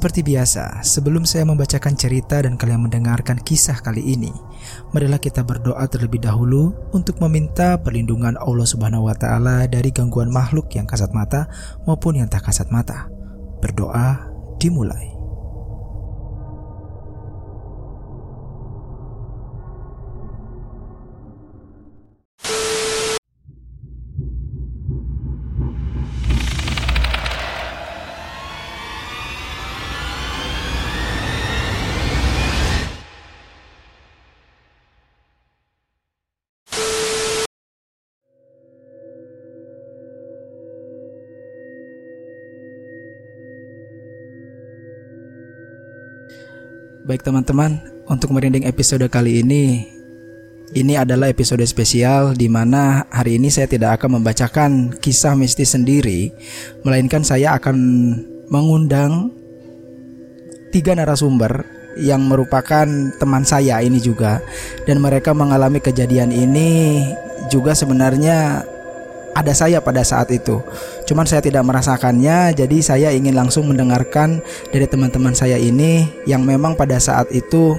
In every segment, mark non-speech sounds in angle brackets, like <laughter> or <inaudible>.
Seperti biasa, sebelum saya membacakan cerita dan kalian mendengarkan kisah kali ini, marilah kita berdoa terlebih dahulu untuk meminta perlindungan Allah Subhanahu wa taala dari gangguan makhluk yang kasat mata maupun yang tak kasat mata. Berdoa dimulai. Baik teman-teman, untuk merinding episode kali ini ini adalah episode spesial di mana hari ini saya tidak akan membacakan kisah mistis sendiri, melainkan saya akan mengundang tiga narasumber yang merupakan teman saya ini juga. Dan mereka mengalami kejadian ini juga sebenarnya ada saya pada saat itu. Cuman saya tidak merasakannya, jadi saya ingin langsung mendengarkan dari teman-teman saya ini yang memang pada saat itu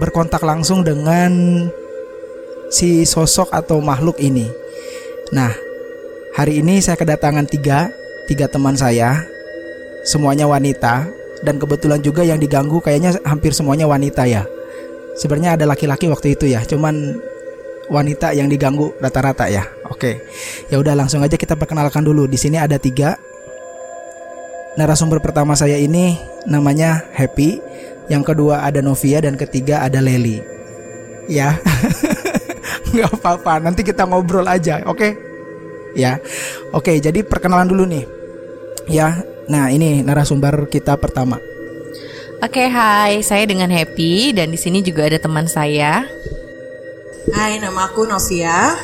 berkontak langsung dengan si sosok atau makhluk ini. Nah, hari ini saya kedatangan tiga, tiga teman saya, semuanya wanita dan kebetulan juga yang diganggu kayaknya hampir semuanya wanita ya. Sebenarnya ada laki-laki waktu itu ya, cuman wanita yang diganggu rata-rata ya. Oke, ya udah langsung aja kita perkenalkan dulu. Di sini ada tiga narasumber pertama saya ini namanya Happy, yang kedua ada Novia dan ketiga ada Leli. Ya, <laughs> nggak apa-apa. Nanti kita ngobrol aja, oke? Ya, oke. Jadi perkenalan dulu nih. Ya, nah ini narasumber kita pertama. Oke, hai. Saya dengan Happy dan di sini juga ada teman saya. Hai, nama aku Novia.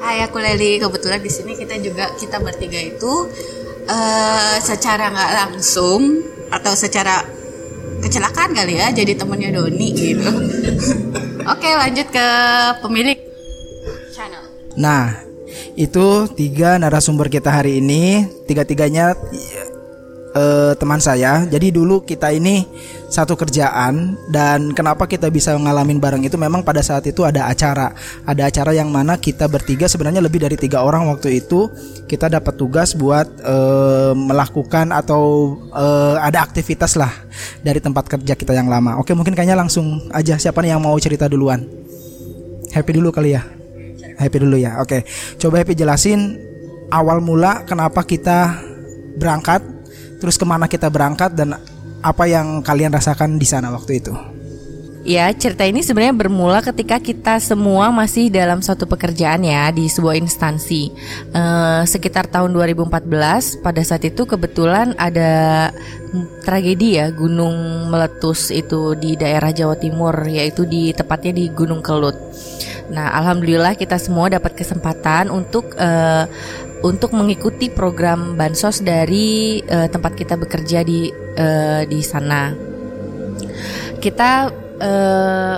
Hai, aku Leli. Kebetulan di sini kita juga kita bertiga itu uh, secara nggak langsung atau secara kecelakaan kali ya jadi temennya Doni gitu. <laughs> Oke, lanjut ke pemilik channel. Nah, itu tiga narasumber kita hari ini. Tiga-tiganya uh, teman saya. Jadi dulu kita ini satu kerjaan dan kenapa kita bisa ngalamin bareng itu memang pada saat itu ada acara. Ada acara yang mana kita bertiga sebenarnya lebih dari tiga orang waktu itu kita dapat tugas buat uh, melakukan atau uh, ada aktivitas lah dari tempat kerja kita yang lama. Oke, mungkin kayaknya langsung aja siapa nih yang mau cerita duluan? Happy dulu kali ya. Happy dulu ya. Oke. Coba Happy jelasin awal mula kenapa kita berangkat terus ke mana kita berangkat dan apa yang kalian rasakan di sana waktu itu? Ya, cerita ini sebenarnya bermula ketika kita semua masih dalam suatu pekerjaan ya di sebuah instansi. Uh, sekitar tahun 2014, pada saat itu kebetulan ada tragedi ya gunung meletus itu di daerah Jawa Timur, yaitu di tepatnya di Gunung Kelut. Nah, alhamdulillah kita semua dapat kesempatan untuk uh, untuk mengikuti program bansos dari uh, tempat kita bekerja di uh, di sana. Kita uh,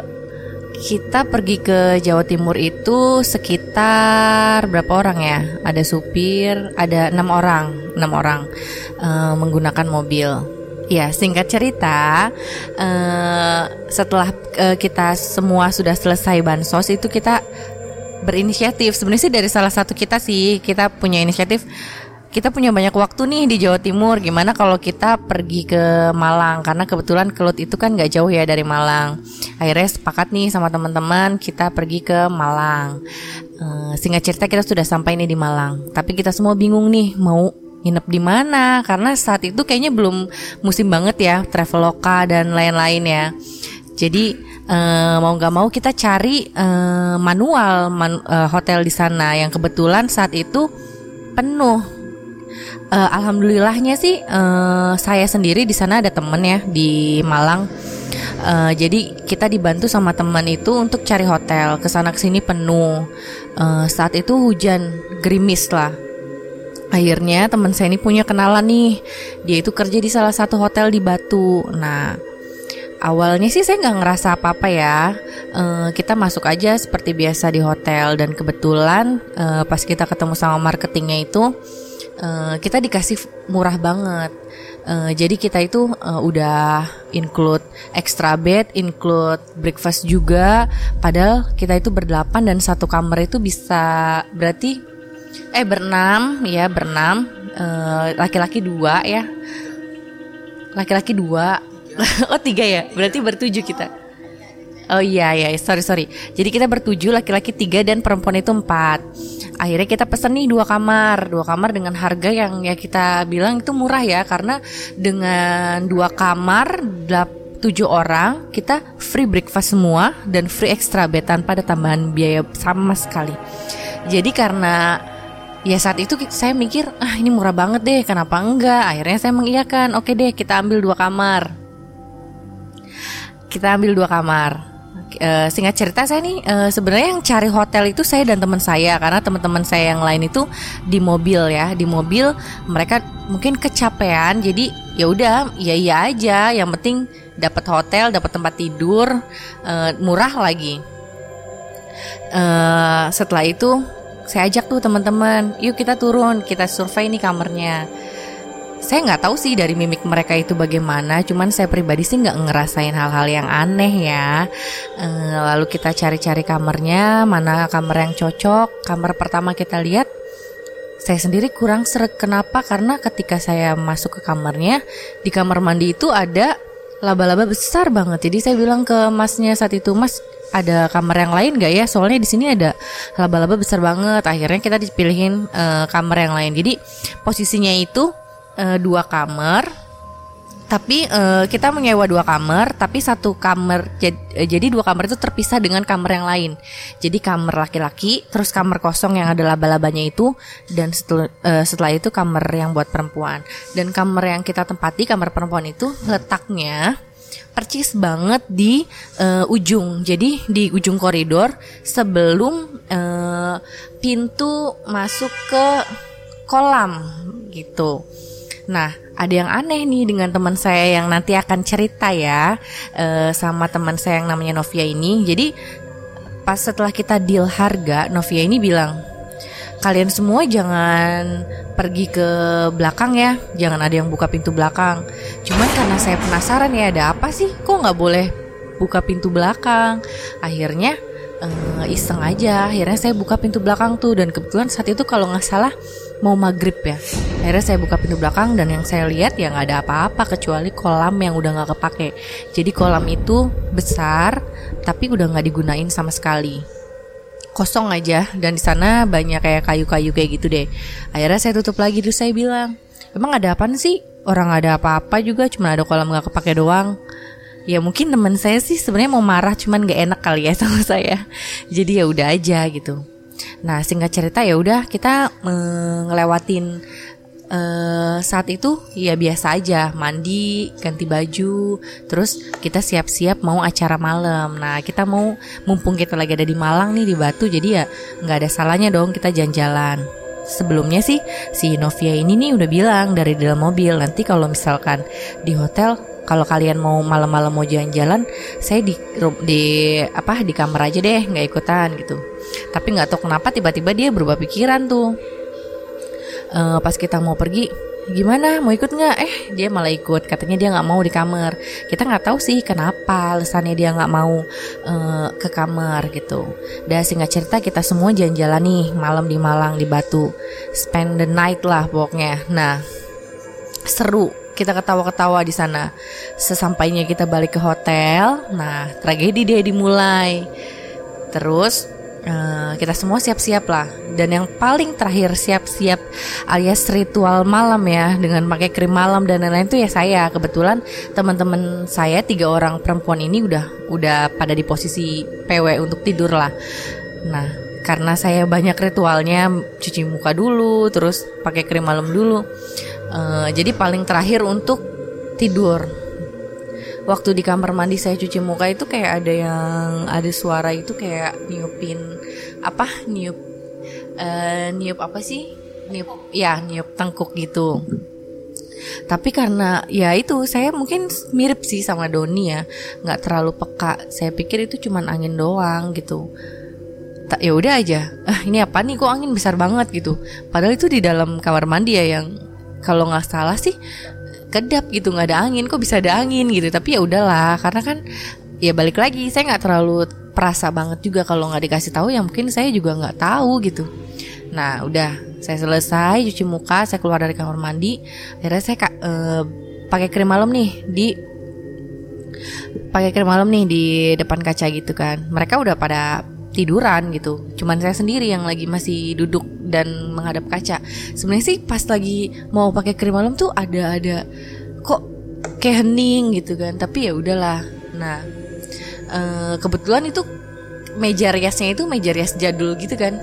kita pergi ke Jawa Timur itu sekitar berapa orang ya? Ada supir, ada enam orang, enam orang uh, menggunakan mobil. Ya, singkat cerita, uh, setelah uh, kita semua sudah selesai bansos itu kita berinisiatif. Sebenarnya sih dari salah satu kita sih, kita punya inisiatif kita punya banyak waktu nih di Jawa Timur. Gimana kalau kita pergi ke Malang? Karena kebetulan Kelut itu kan gak jauh ya dari Malang. Akhirnya sepakat nih sama teman-teman kita pergi ke Malang. Uh, singkat cerita kita sudah sampai nih di Malang. Tapi kita semua bingung nih mau nginep di mana karena saat itu kayaknya belum musim banget ya traveloka dan lain-lain ya. Jadi uh, mau nggak mau kita cari uh, manual man, uh, hotel di sana yang kebetulan saat itu penuh uh, alhamdulillahnya sih uh, saya sendiri di sana ada temen ya di Malang. Uh, jadi kita dibantu sama teman itu untuk cari hotel ke sana ke sini penuh. Uh, saat itu hujan gerimis lah. Akhirnya teman saya ini punya kenalan nih. Dia itu kerja di salah satu hotel di Batu. Nah, awalnya sih saya nggak ngerasa apa-apa ya. Uh, kita masuk aja seperti biasa di hotel dan kebetulan uh, pas kita ketemu sama marketingnya itu uh, kita dikasih murah banget. Uh, jadi kita itu uh, udah include extra bed, include breakfast juga. Padahal kita itu berdelapan dan satu kamar itu bisa berarti eh berenam ya berenam laki laki-laki dua ya laki-laki dua oh tiga ya? Berarti bertujuh kita. Oh iya iya sorry sorry. Jadi kita bertujuh laki-laki tiga dan perempuan itu empat. Akhirnya kita pesen nih dua kamar. Dua kamar dengan harga yang ya kita bilang itu murah ya. Karena dengan dua kamar tujuh orang Kita free breakfast semua Dan free extra bed tanpa ada tambahan biaya sama sekali. Jadi karena ya saat itu saya mikir ah ini murah banget deh. Kenapa enggak? Akhirnya saya mengiyakan oke deh kita ambil dua kamar kita ambil dua kamar. Uh, singkat cerita saya nih uh, sebenarnya yang cari hotel itu saya dan teman saya karena teman-teman saya yang lain itu di mobil ya. Di mobil mereka mungkin kecapean jadi ya udah ya iya aja. Yang penting dapat hotel dapat tempat tidur uh, murah lagi. Uh, setelah itu saya ajak tuh teman-teman yuk kita turun kita survei nih kamarnya saya nggak tahu sih dari mimik mereka itu bagaimana cuman saya pribadi sih nggak ngerasain hal-hal yang aneh ya e, lalu kita cari-cari kamarnya mana kamar yang cocok kamar pertama kita lihat saya sendiri kurang seret kenapa karena ketika saya masuk ke kamarnya di kamar mandi itu ada laba-laba besar banget jadi saya bilang ke masnya saat itu mas ada kamar yang lain gak ya? Soalnya di sini ada laba-laba besar banget. Akhirnya kita dipilihin uh, kamar yang lain. Jadi posisinya itu uh, dua kamar. Tapi uh, kita menyewa dua kamar, tapi satu kamar jad, jadi dua kamar itu terpisah dengan kamar yang lain. Jadi kamar laki-laki, terus kamar kosong yang ada laba-labanya itu, dan setel, uh, setelah itu kamar yang buat perempuan. Dan kamar yang kita tempati, kamar perempuan itu letaknya percis banget di uh, ujung. Jadi di ujung koridor sebelum uh, pintu masuk ke kolam gitu. Nah, ada yang aneh nih dengan teman saya yang nanti akan cerita ya uh, sama teman saya yang namanya Novia ini. Jadi pas setelah kita deal harga, Novia ini bilang, kalian semua jangan pergi ke belakang ya jangan ada yang buka pintu belakang. Cuman karena saya penasaran ya ada apa sih? Kok nggak boleh buka pintu belakang? Akhirnya uh, iseng aja. Akhirnya saya buka pintu belakang tuh dan kebetulan saat itu kalau nggak salah mau maghrib ya akhirnya saya buka pintu belakang dan yang saya lihat ya nggak ada apa-apa kecuali kolam yang udah nggak kepake jadi kolam itu besar tapi udah nggak digunain sama sekali kosong aja dan di sana banyak kayak kayu-kayu kayak gitu deh. Akhirnya saya tutup lagi terus saya bilang, emang ada apa sih? Orang ada apa-apa juga, cuma ada kolam nggak kepake doang. Ya mungkin teman saya sih sebenarnya mau marah cuman gak enak kali ya <laughs> sama saya. Jadi ya udah aja gitu. Nah singkat cerita ya udah kita ngelewatin uh, saat itu ya biasa aja mandi ganti baju terus kita siap-siap mau acara malam. Nah kita mau mumpung kita lagi ada di Malang nih di Batu jadi ya nggak ada salahnya dong kita jalan-jalan. Sebelumnya sih si Novia ini nih udah bilang dari dalam mobil nanti kalau misalkan di hotel kalau kalian mau malam-malam mau jalan-jalan saya di di apa di kamar aja deh nggak ikutan gitu tapi nggak tahu kenapa tiba-tiba dia berubah pikiran tuh. Uh, pas kita mau pergi gimana? Mau ikut nggak? Eh dia malah ikut. Katanya dia nggak mau di kamar. Kita nggak tahu sih kenapa alasannya dia nggak mau uh, ke kamar gitu. Dan singkat cerita kita semua jalan-jalan nih malam di Malang di Batu. Spend the night lah pokoknya. Nah seru. Kita ketawa-ketawa di sana. Sesampainya kita balik ke hotel. Nah tragedi dia dimulai. Terus Uh, kita semua siap-siap lah dan yang paling terakhir siap-siap alias ritual malam ya dengan pakai krim malam dan lain-lain itu ya saya kebetulan teman-teman saya tiga orang perempuan ini udah udah pada di posisi PW untuk tidur lah nah karena saya banyak ritualnya cuci muka dulu, terus pakai krim malam dulu. Uh, jadi paling terakhir untuk tidur. Waktu di kamar mandi saya cuci muka itu kayak ada yang ada suara itu kayak niupin apa niup uh, niup apa sih? Niup ya niup tengkuk gitu. Tapi karena ya itu saya mungkin mirip sih sama Doni ya. Nggak terlalu peka. Saya pikir itu cuman angin doang gitu. Tak ya udah aja. Ah ini apa nih? Kok angin besar banget gitu. Padahal itu di dalam kamar mandi ya yang kalau nggak salah sih kedap gitu nggak ada angin. Kok bisa ada angin gitu? Tapi ya udahlah karena kan ya balik lagi saya nggak terlalu perasa banget juga kalau nggak dikasih tahu ya mungkin saya juga nggak tahu gitu. Nah udah saya selesai cuci muka saya keluar dari kamar mandi. Akhirnya saya uh, pakai krim malam nih di pakai krim malam nih di depan kaca gitu kan. Mereka udah pada tiduran gitu. Cuman saya sendiri yang lagi masih duduk dan menghadap kaca. Sebenarnya sih pas lagi mau pakai krim malam tuh ada ada kok kayak hening gitu kan. Tapi ya udahlah. Nah uh, kebetulan itu meja riasnya itu meja rias jadul gitu kan.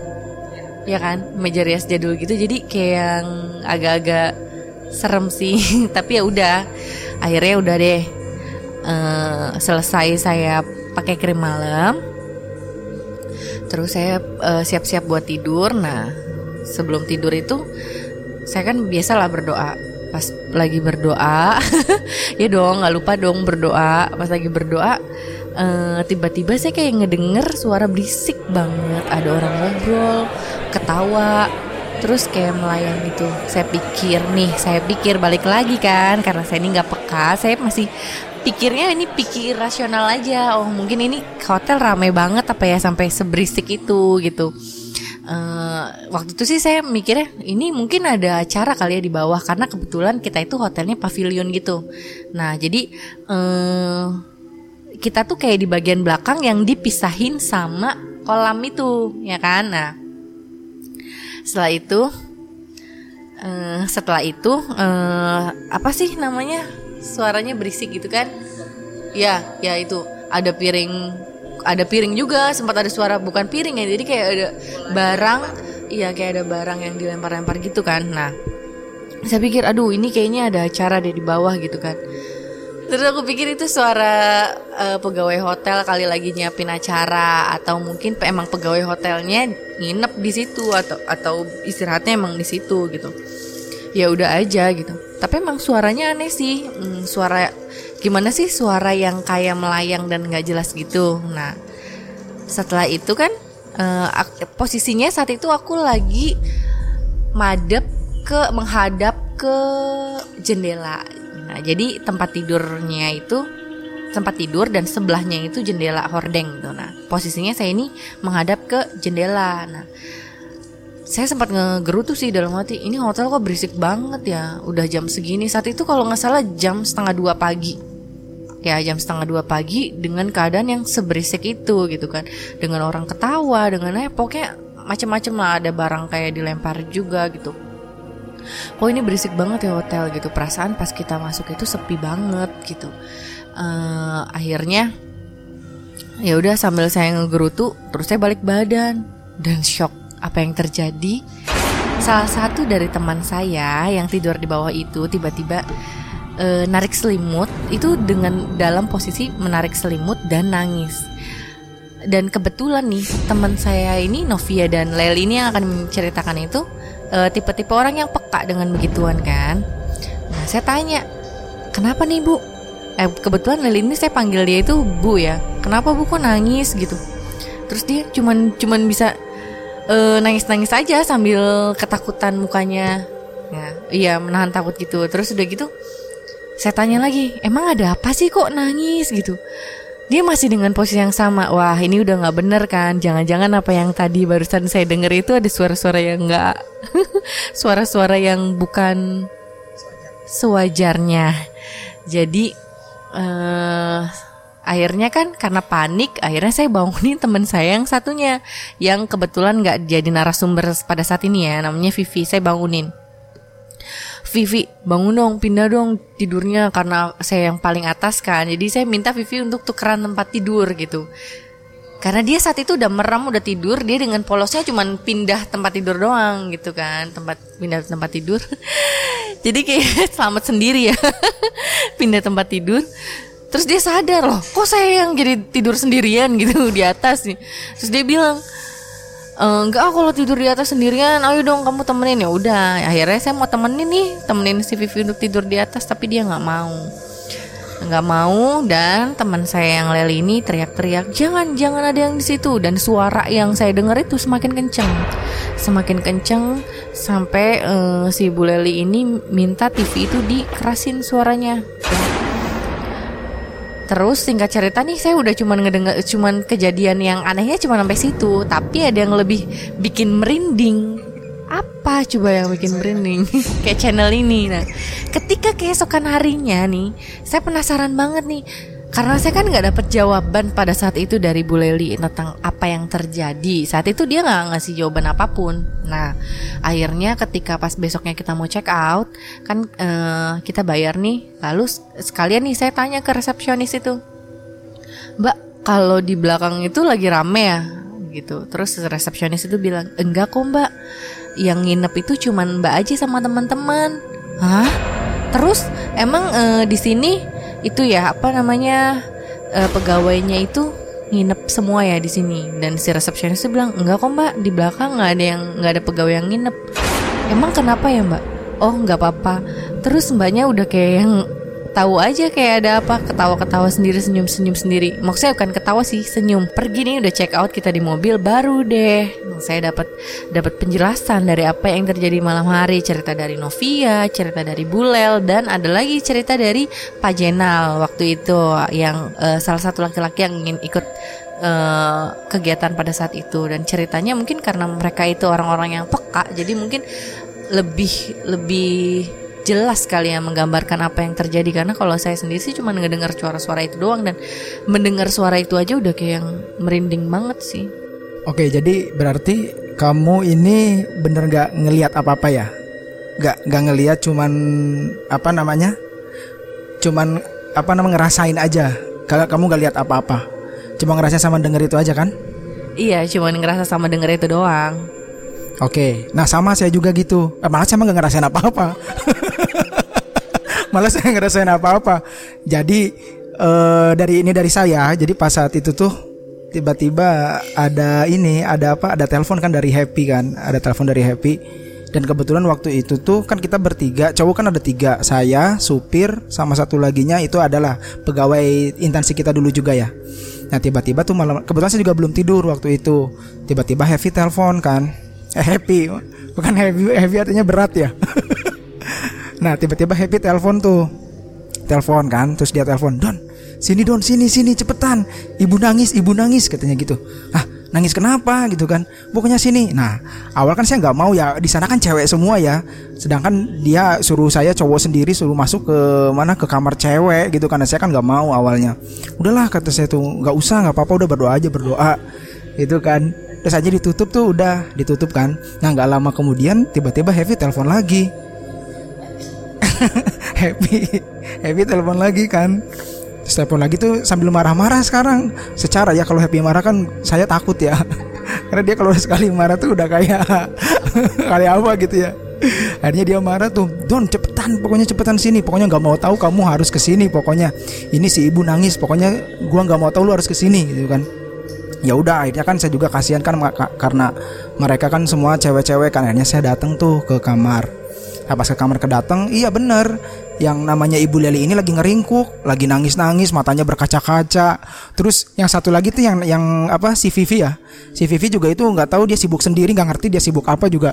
Ya kan? Meja rias jadul gitu. Jadi kayak yang agak-agak serem sih. <laughs> Tapi ya udah. Akhirnya udah deh uh, selesai saya pakai krim malam terus saya uh, siap-siap buat tidur. Nah sebelum tidur itu saya kan biasalah berdoa. Pas lagi berdoa <laughs> ya dong nggak lupa dong berdoa. Pas lagi berdoa uh, tiba-tiba saya kayak ngedenger suara berisik banget. Ada orang ngobrol ketawa. Terus kayak melayang gitu. Saya pikir nih saya pikir balik lagi kan karena saya ini nggak peka. Saya masih pikirnya ini pikir rasional aja. Oh mungkin ini hotel ramai banget apa ya sampai seberisik itu gitu. Uh, waktu itu sih saya mikirnya ini mungkin ada acara kali ya di bawah karena kebetulan kita itu hotelnya pavilion gitu. Nah jadi uh, kita tuh kayak di bagian belakang yang dipisahin sama kolam itu ya kan? Nah setelah itu uh, setelah itu uh, apa sih namanya suaranya berisik gitu kan? Ya ya itu. Ada piring ada piring juga sempat ada suara bukan piring ya jadi kayak ada barang iya kayak ada barang yang dilempar-lempar gitu kan. Nah saya pikir aduh ini kayaknya ada acara deh di bawah gitu kan. Terus aku pikir itu suara uh, pegawai hotel kali lagi nyiapin acara atau mungkin emang pegawai hotelnya nginep di situ atau atau istirahatnya emang di situ gitu. Ya udah aja gitu. Tapi emang suaranya aneh sih. Hmm, suara gimana sih suara yang kayak melayang dan nggak jelas gitu. Nah, setelah itu kan uh, posisinya saat itu aku lagi madep ke menghadap ke jendela Nah, jadi tempat tidurnya itu tempat tidur dan sebelahnya itu jendela hordeng gitu. Nah, posisinya saya ini menghadap ke jendela. Nah, saya sempat ngegerutu sih dalam hati, ini hotel kok berisik banget ya. Udah jam segini. Saat itu kalau nggak salah jam setengah dua pagi. Ya jam setengah dua pagi dengan keadaan yang seberisik itu gitu kan. Dengan orang ketawa, dengan eh pokoknya macam-macam lah ada barang kayak dilempar juga gitu kok ini berisik banget ya hotel gitu perasaan pas kita masuk itu sepi banget gitu uh, akhirnya ya udah sambil saya ngegerutu terus saya balik badan dan shock apa yang terjadi salah satu dari teman saya yang tidur di bawah itu tiba-tiba uh, narik selimut itu dengan dalam posisi menarik selimut dan nangis dan kebetulan nih teman saya ini Novia dan Leli ini yang akan menceritakan itu uh, tipe-tipe orang yang peka dengan begituan kan. Nah, saya tanya, "Kenapa nih, Bu?" Eh, kebetulan Lili ini saya panggil dia itu Bu ya. "Kenapa Bu kok nangis?" gitu. Terus dia cuman cuman bisa uh, nangis-nangis aja sambil ketakutan mukanya. Ya, iya, menahan takut gitu. Terus udah gitu saya tanya lagi, "Emang ada apa sih kok nangis?" gitu dia masih dengan posisi yang sama. Wah, ini udah nggak bener kan? Jangan-jangan apa yang tadi barusan saya dengar itu ada suara-suara yang nggak, <laughs> suara-suara yang bukan sewajarnya. Jadi uh, akhirnya kan karena panik, akhirnya saya bangunin teman saya yang satunya, yang kebetulan nggak jadi narasumber pada saat ini ya, namanya Vivi. Saya bangunin. Vivi bangun dong pindah dong tidurnya karena saya yang paling atas kan jadi saya minta Vivi untuk tukeran tempat tidur gitu karena dia saat itu udah merem udah tidur dia dengan polosnya cuman pindah tempat tidur doang gitu kan tempat pindah tempat tidur <laughs> jadi kayak <laughs> selamat sendiri ya <laughs> pindah tempat tidur terus dia sadar loh kok saya yang jadi tidur sendirian gitu <laughs> di atas nih? Terus dia bilang e, enggak ah, kalau tidur di atas sendirian ayo dong kamu temenin. Ya udah akhirnya saya mau temenin nih temenin si Vivi untuk tidur di atas tapi dia nggak mau. Nggak mau dan teman saya yang Leli ini teriak-teriak jangan jangan ada yang di situ. Dan suara yang saya dengar itu semakin kenceng. Semakin kenceng sampai uh, si Bu Leli ini minta TV itu dikerasin suaranya Terus singkat cerita nih saya udah cuman ngedengar cuman kejadian yang anehnya cuma sampai situ, tapi ada yang lebih bikin merinding. Apa coba yang bikin merinding? <laughs> Kayak channel ini. Nah ketika keesokan harinya nih saya penasaran banget nih karena saya kan nggak dapet jawaban pada saat itu dari Bu Leli tentang apa yang terjadi. Saat itu dia nggak ngasih jawaban apa pun. Nah akhirnya ketika pas besoknya kita mau check out kan uh, kita bayar nih. Lalu sekalian nih saya tanya ke resepsionis itu Mbak kalau di belakang itu lagi rame ya? Gitu. Terus resepsionis itu bilang enggak kok Mbak. Yang nginep itu cuman Mbak Aji sama teman-teman. Hah? Terus? Emang uh, di sini itu ya apa namanya uh, pegawainya itu nginep semua ya di sini. Dan si resepsionis itu bilang enggak kok mbak di belakang nggak ada yang nggak ada pegawai yang nginep. Emang kenapa ya mbak? Oh nggak apa-apa. Terus mbaknya udah kayak yang tahu aja kayak ada apa ketawa-ketawa sendiri senyum-senyum sendiri. Maksudnya bukan ketawa sih senyum. Pergi nih udah check out kita di mobil baru deh. Saya dapat dapat penjelasan dari apa yang terjadi malam hari. Cerita dari Novia cerita dari Bulel dan ada lagi cerita dari Pak Jenal waktu itu yang uh, salah satu laki-laki yang ingin ikut uh, kegiatan pada saat itu. Dan ceritanya mungkin karena mereka itu orang-orang yang peka jadi mungkin lebih lebih jelas kali ya menggambarkan apa yang terjadi karena kalau saya sendiri sih cuma ngedengar suara-suara itu doang dan mendengar suara itu aja udah kayak yang merinding banget sih. Oke, jadi berarti kamu ini bener gak ngelihat apa-apa ya? Gak gak ngelihat cuman apa namanya? Cuman apa namanya ngerasain aja. Kalau kamu gak lihat apa-apa. Cuma ngerasa sama denger itu aja kan? Iya, cuma ngerasa sama denger itu doang. Oke, nah sama saya juga gitu. Eh, malah saya gak ngerasain apa-apa. <laughs> malah saya ngerasain apa-apa. Jadi uh, dari ini dari saya. Jadi pas saat itu tuh tiba-tiba ada ini, ada apa? Ada telepon kan dari Happy kan? Ada telepon dari Happy. Dan kebetulan waktu itu tuh kan kita bertiga, cowok kan ada tiga, saya, supir, sama satu laginya itu adalah pegawai instansi kita dulu juga ya. Nah tiba-tiba tuh malam, kebetulan saya juga belum tidur waktu itu. Tiba-tiba Happy telepon kan, happy. Bukan happy happy artinya berat ya. <laughs> Nah tiba-tiba happy telepon tuh. Telepon kan terus dia telepon don sini don sini sini cepetan. Ibu nangis ibu nangis katanya gitu. Ah nangis kenapa? gitu kan. Pokoknya sini. Nah awal kan saya nggak mau ya di sana kan cewek semua ya. Sedangkan dia suruh saya cowok sendiri suruh masuk ke mana ke kamar cewek gitu karena saya kan nggak mau awalnya. Udahlah kata saya tuh nggak usah nggak apa-apa udah berdoa aja berdoa itu kan terus aja ditutup tuh udah ditutup kan. Nah nggak lama kemudian tiba-tiba Heavy telepon lagi. <laughs> Happy Happy telepon lagi kan. Terus telepon lagi tuh sambil marah-marah sekarang. Secara ya kalau Happy marah kan saya takut ya. <laughs> Karena dia kalau sekali marah tuh udah kayak <laughs> kayak apa gitu ya. Akhirnya dia marah tuh Don cepetan pokoknya cepetan sini. Pokoknya nggak mau tahu kamu harus ke sini pokoknya. Ini si ibu nangis pokoknya gua nggak mau tahu lu harus ke sini gitu kan ya udah akhirnya kan saya juga kasihan kan karena mereka kan semua cewek-cewek kan. Akhirnya saya datang tuh ke kamar. Nah, pas ke kamar kedateng iya bener yang namanya ibu Leli ini lagi ngeringkuk lagi nangis-nangis matanya berkaca-kaca. Terus yang satu lagi tuh yang yang apa si Vivi ya? Si Vivi juga itu nggak tahu dia sibuk sendiri nggak ngerti dia sibuk apa juga.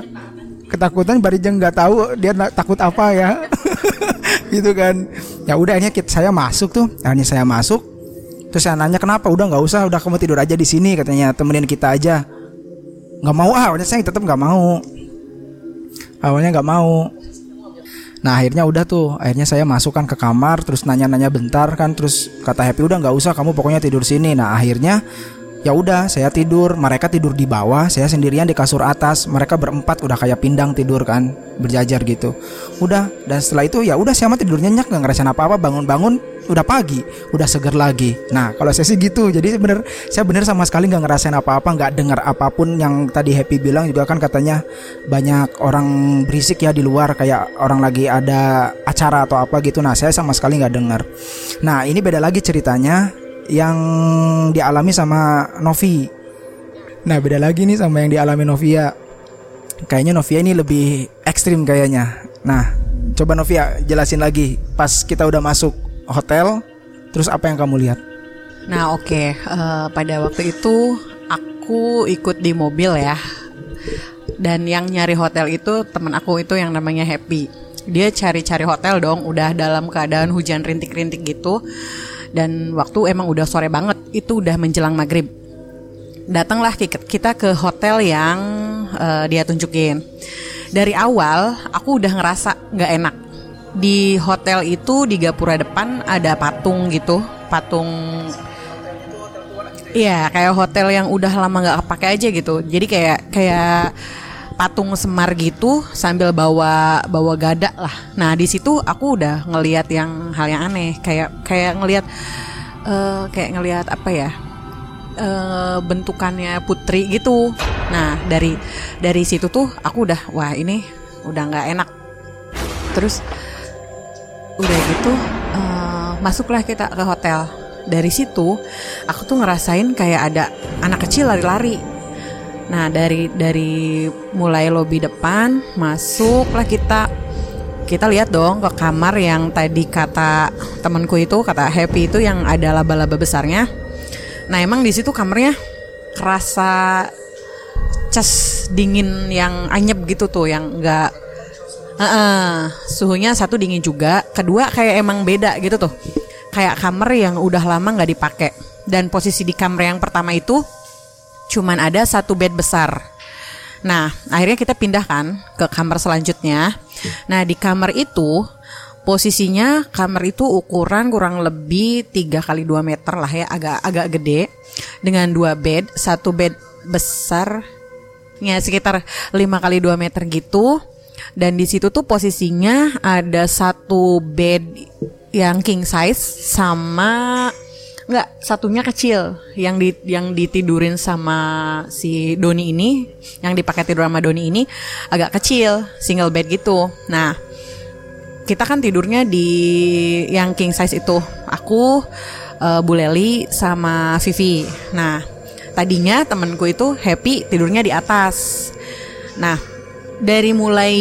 Ketakutan Barijeng nggak tahu dia takut apa ya. <laughs> Gitu kan. Ya udah akhirnya saya masuk tuh. Akhirnya saya masuk Terus saya nanya kenapa? Udah nggak usah, udah kamu tidur aja di sini katanya temenin kita aja. Nggak mau ah, awalnya saya tetap nggak mau. Awalnya nggak mau. Nah akhirnya udah tuh, akhirnya saya masukkan ke kamar, terus nanya-nanya bentar kan, terus kata Happy udah nggak usah, kamu pokoknya tidur sini. Nah akhirnya ya udah saya tidur. Mereka tidur di bawah saya sendirian di kasur atas. Mereka berempat udah kayak pindang tidur kan berjajar gitu. Udah dan setelah itu ya udah saya mah tidur nyenyak nggak ngerasain apa apa bangun-bangun udah pagi udah seger lagi. Nah kalau saya sih gitu. Jadi bener saya bener sama sekali nggak ngerasain apa-apa nggak dengar apa pun yang tadi Happy bilang juga kan katanya banyak orang berisik ya di luar kayak orang lagi ada acara atau apa gitu. Nah saya sama sekali nggak dengar. Nah ini beda lagi ceritanya yang dialami sama Novi. Nah beda lagi nih sama yang dialami Novia. Kayaknya Novia ini lebih ekstrim kayaknya. Nah coba Novia jelasin lagi pas kita udah masuk hotel, terus apa yang kamu lihat? Nah oke, okay. uh, eh, pada waktu itu aku ikut di mobil ya. Dan yang nyari hotel itu teman aku itu yang namanya Happy. Dia cari-cari hotel dong, udah dalam keadaan hujan rintik-rintik gitu dan waktu emang udah sore banget itu udah menjelang maghrib. Datanglah kita ke hotel yang uh, dia tunjukin. Dari awal aku udah ngerasa nggak enak. Di hotel itu di gapura depan ada patung gitu. Patung Iya, kayak hotel yang udah lama nggak kepake aja gitu. Jadi kayak kayak patung semar gitu sambil bawa bawa gada lah. Nah di situ aku udah ngelihat yang hal yang aneh kayak kayak ngelihat uh, kayak ngelihat apa ya uh, bentukannya putri gitu. Nah dari dari situ tuh aku udah wah ini udah nggak enak. Terus udah gitu uh, masuklah kita ke hotel. Dari situ aku tuh ngerasain kayak ada anak kecil lari-lari. Nah dari dari mulai lobi depan masuklah kita kita lihat dong ke kamar yang tadi kata temanku itu kata Happy itu yang ada laba-laba besarnya. Nah emang di situ kamarnya kerasa cas dingin yang anyep gitu tuh yang enggak uh -uh, suhunya satu dingin juga kedua kayak emang beda gitu tuh kayak kamar yang udah lama nggak dipakai dan posisi di kamar yang pertama itu cuman ada satu bed besar Nah, akhirnya kita pindahkan ke kamar selanjutnya. Nah, di kamar itu posisinya kamar itu ukuran kurang lebih 3 kali 2 meter lah ya, agak agak gede dengan dua bed, satu bed besar ya sekitar 5 kali 2 meter gitu. Dan di situ tuh posisinya ada satu bed yang king size sama Enggak, satunya kecil yang di yang ditidurin sama si Doni ini, yang dipakai tidur sama Doni ini agak kecil, single bed gitu. Nah, kita kan tidurnya di yang king size itu. Aku, uh, Bu Leli sama Vivi. Nah, tadinya temenku itu happy tidurnya di atas. Nah, dari mulai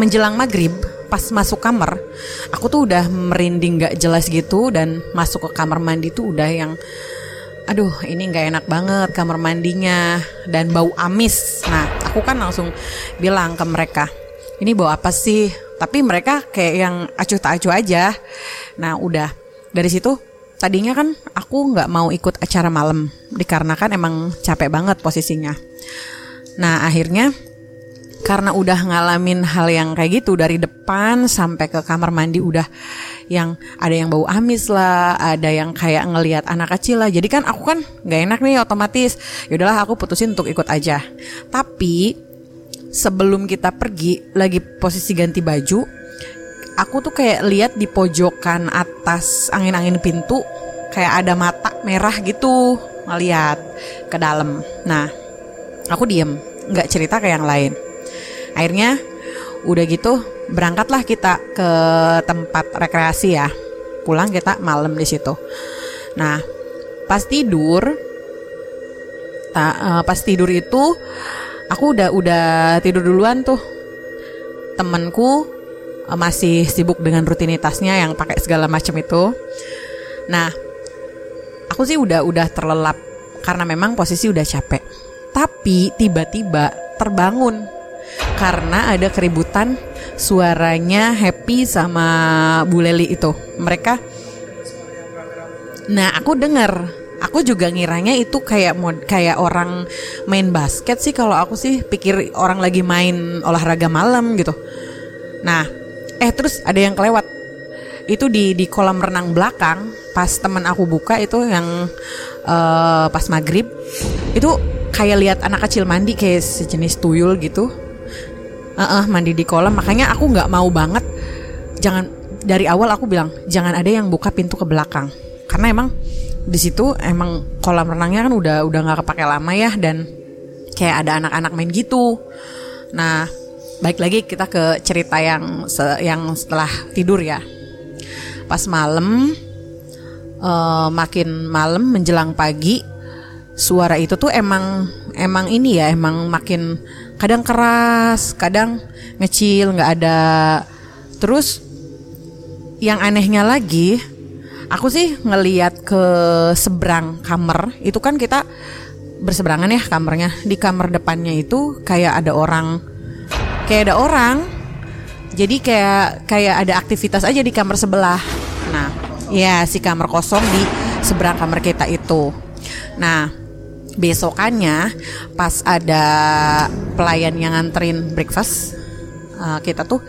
menjelang maghrib pas masuk kamar aku tuh udah merinding gak jelas gitu dan masuk ke kamar mandi tuh udah yang aduh ini nggak enak banget kamar mandinya dan bau amis. Nah aku kan langsung bilang ke mereka ini bau apa sih? Tapi mereka kayak yang acuh tak acuh aja. Nah udah. Dari situ tadinya kan aku nggak mau ikut acara malam dikarenakan emang capek banget posisinya. Nah akhirnya karena udah ngalamin hal yang kayak gitu dari depan sampai ke kamar mandi udah yang ada yang bau amis lah, ada yang kayak ngelihat anak kecil lah. Jadi kan aku kan nggak enak nih otomatis. Yaudahlah aku putusin untuk ikut aja. Tapi sebelum kita pergi lagi posisi ganti baju, aku tuh kayak lihat di pojokan atas angin-angin pintu kayak ada mata merah gitu ngeliat ke dalam. Nah, aku diem, nggak cerita ke yang lain akhirnya udah gitu berangkatlah kita ke tempat rekreasi ya. Pulang kita malam di situ. Nah pas tidur ta, uh, pas tidur itu aku udah udah tidur duluan tuh. Temenku uh, masih sibuk dengan rutinitasnya yang pakai segala macam itu. Nah aku sih udah udah terlelap karena memang posisi udah capek. Tapi tiba-tiba terbangun karena ada keributan suaranya Happy sama Bu Leli itu. Mereka Nah, aku dengar aku juga ngiranya itu kayak mod kayak orang main basket sih kalau aku sih pikir orang lagi main olahraga malam gitu. Nah, eh terus ada yang kelewat. itu di di kolam renang belakang pas temen aku buka itu yang eh, pas maghrib itu kayak lihat anak kecil mandi kayak sejenis tuyul gitu Eh, eh, mandi di kolam. Makanya aku nggak mau banget. Jangan dari awal aku bilang jangan ada yang buka pintu ke belakang. Karena emang di situ emang kolam renangnya kan udah udah nggak kepake lama ya dan kayak ada anak-anak main gitu. Nah baik lagi kita ke cerita yang se- yang setelah tidur ya. Pas malam eh, makin malam menjelang pagi suara itu tuh emang emang ini ya emang makin kadang keras kadang ngecil nggak ada. Terus yang anehnya lagi aku sih ngeliat ke seberang kamar itu kan kita berseberangan ya kamarnya. Di kamar depannya itu kayak ada orang. Kayak ada orang jadi kayak kayak ada aktivitas aja di kamar sebelah. Nah ya si kamar kosong di seberang kamar kita itu. Nah besokannya pas ada pelayan yang nganterin breakfast eh, kita tuh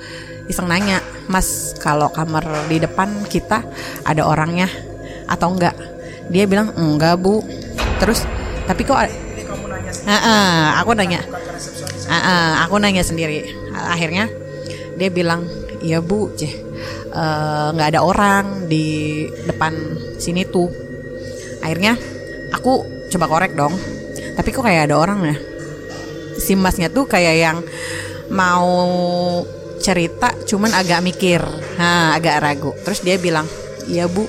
iseng nanya mas kalau kamar di depan kita ada orangnya atau enggak? Dia bilang enggak bu. Terus tapi kok Heeh, aku nanya. Heeh, aku nanya sendiri. Akhirnya dia bilang iya bu ceh eh, nggak ada orang di depan sini tuh. Akhirnya aku coba korek dong. Tapi kok kayak ada orang ya? Si masnya tuh kayak yang mau cerita cuman agak mikir. Nah agak ragu. Terus dia bilang iya bu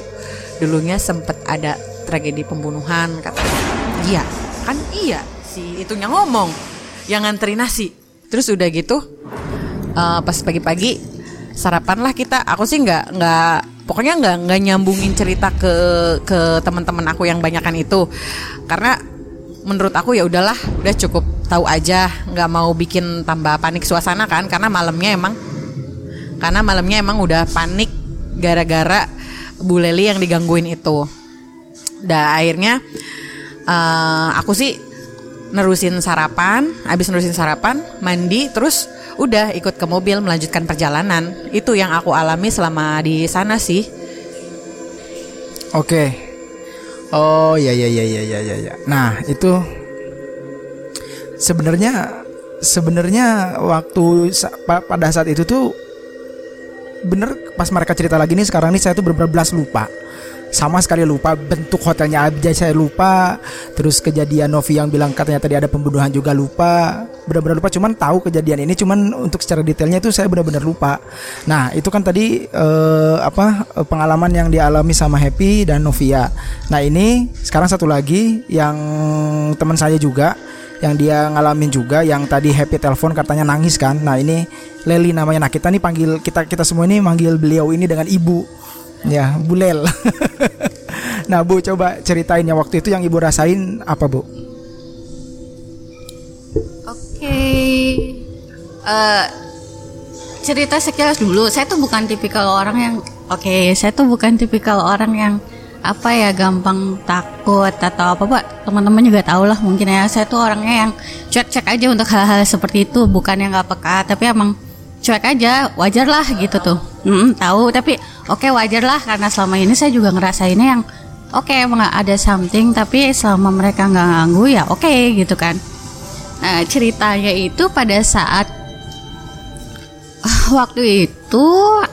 dulunya sempet ada tragedi pembunuhan katanya. Iya kan iya si itunya ngomong yang ngantri nasi. Terus udah gitu eh, pas pagi-pagi sarapan lah kita. Aku sih nggak nggak pokoknya nggak nggak nyambungin cerita ke ke teman-teman aku yang banyakan itu. Karena menurut aku ya udahlah udah cukup tahu aja nggak mau bikin tambah panik suasana kan karena malamnya emang karena malamnya emang udah panik gara-gara Bu Leli yang digangguin itu. Dah akhirnya eh, aku sih nerusin sarapan habis nerusin sarapan mandi terus udah ikut ke mobil melanjutkan perjalanan. Itu yang aku alami selama di sana sih. Oke. Oh ya ya ya ya ya ya ya. Nah itu sebenarnya sebenarnya waktu pada saat itu tuh bener pas mereka cerita lagi nih sekarang nih saya tuh bener-bener lupa. Sama sekali lupa bentuk hotelnya aja saya lupa. Terus kejadian Novi yang bilang katanya tadi ada pembunuhan juga lupa benar-benar lupa cuman tahu kejadian ini cuman untuk secara detailnya itu saya benar-benar lupa. Nah itu kan tadi eh, apa eh, pengalaman yang dialami sama Happy dan Novia. Nah ini sekarang satu lagi yang teman saya juga yang dia ngalamin juga yang tadi Happy telepon katanya nangis kan. Nah ini Leli namanya. Nah kita nih panggil kita kita semua ini manggil beliau ini dengan ibu. Ya, Bulel. <laughs> nah, Bu, coba ceritain ya waktu itu yang Ibu rasain apa, Bu? Oke. Eh, cerita sekilas dulu. Saya tuh bukan tipikal orang yang oke, saya tuh bukan tipikal orang yang apa ya gampang takut atau apa pak. Teman-teman juga tahu lah mungkin ya. Saya tuh orangnya yang cuek-cuek aja untuk hal-hal seperti itu. Bukan yang nggak peka tapi emang cuek aja wajar lah gitu tuh. Mm, tahu tapi oke wajar lah. Karena selama ini saya juga ngerasainnya yang oke emang ada something tapi selama mereka nggak ganggu ya oke gitu kan Nah, ceritanya itu pada saat ah, waktu itu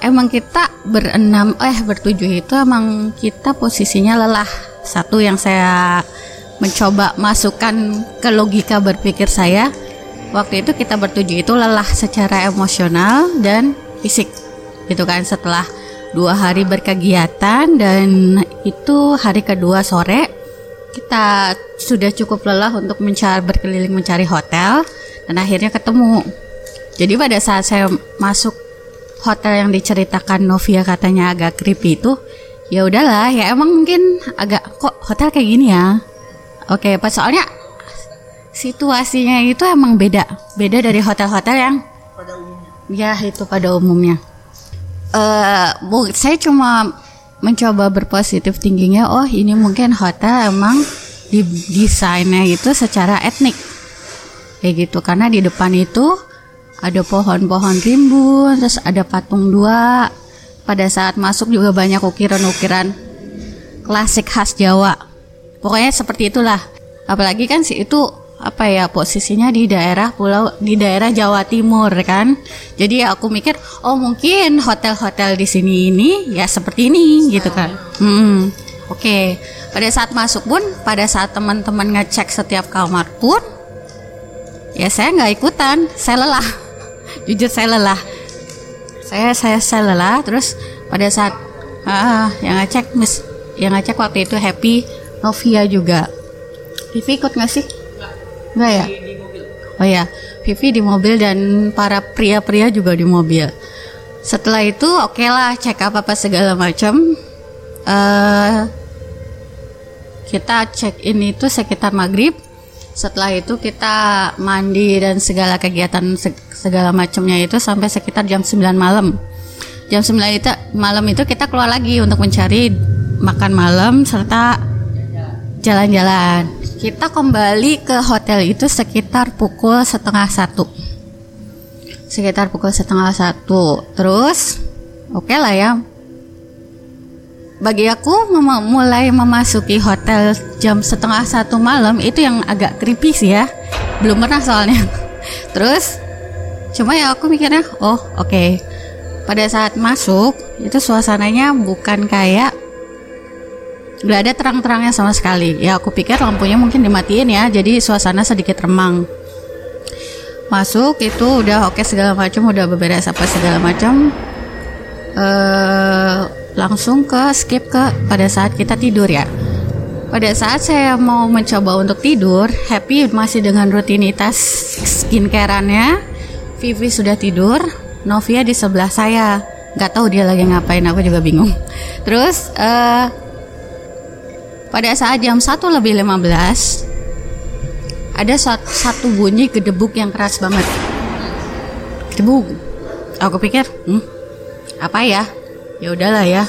emang kita berenam eh bertujuh itu emang kita posisinya lelah. Satu yang saya mencoba masukkan ke logika berpikir saya waktu itu kita bertujuh itu lelah secara emosional dan fisik gitu kan setelah dua hari berkegiatan dan itu hari kedua sore kita sudah cukup lelah untuk mencari berkeliling mencari hotel dan akhirnya ketemu. Jadi pada saat saya masuk hotel yang diceritakan Novia katanya agak creepy itu, ya udahlah ya emang mungkin agak kok hotel kayak gini ya. Oke, pas soalnya situasinya itu emang beda, beda dari hotel-hotel yang ya itu pada umumnya. Eh, bu- saya cuma mencoba berpositif tingginya. Oh, ini mungkin hotel emang di desainnya itu secara etnik, kayak gitu. Karena di depan itu ada pohon-pohon rimbun, terus ada patung dua, pada saat masuk juga banyak ukiran-ukiran klasik khas Jawa. Pokoknya seperti itulah. Apalagi kan sih itu apa ya posisinya di daerah pulau di daerah Jawa Timur kan. Jadi aku mikir oh mungkin hotel-hotel di sini ini ya seperti ini gitu kan. Hmm. Oke. Pada saat masuk pun pada saat teman-teman ngecek setiap kamar pun ya saya nggak ikutan, saya lelah. <laughs> Jujur saya lelah. Saya saya saya lelah terus pada saat ah, yang ngecek Miss yang ngecek waktu itu Happy Novia juga. Vivi ikut nggak sih? Enggak ya? Oh ya, Vivi di mobil dan para pria-pria juga di mobil. Setelah itu oke lah cek apa apa segala macam. eh kita check in itu sekitar maghrib. Setelah itu kita mandi dan segala kegiatan se- segala macamnya itu sampai sekitar jam 9 malam. Jam 9 itu malam itu kita keluar lagi untuk mencari makan malam serta jalan-jalan. Kita kembali ke hotel itu sekitar pukul setengah satu. Sekitar pukul setengah satu. Terus, oke lah ya. Bagi aku mem- mulai memasuki hotel jam setengah satu malam itu yang agak creepy sih ya. Belum pernah soalnya. <laughs> Terus, cuma ya aku mikirnya, oh oke. Pada saat masuk itu suasananya bukan kayak nggak ada terang-terangnya sama sekali. Ya aku pikir lampunya mungkin dimatiin ya jadi suasana sedikit remang. Masuk itu udah oke segala macam udah beberes apa segala macam. Eh langsung ke skip ke pada saat kita tidur ya. Pada saat saya mau mencoba untuk tidur happy masih dengan rutinitas skincareannya. Vivi sudah tidur Novia di sebelah saya. Nggak tahu dia lagi ngapain aku juga bingung. Terus eh pada saat jam 1 lebih 15 ada sat- satu bunyi gedebuk yang keras banget. Gedebuk. Aku pikir, hmm, apa ya? Ya udahlah ya.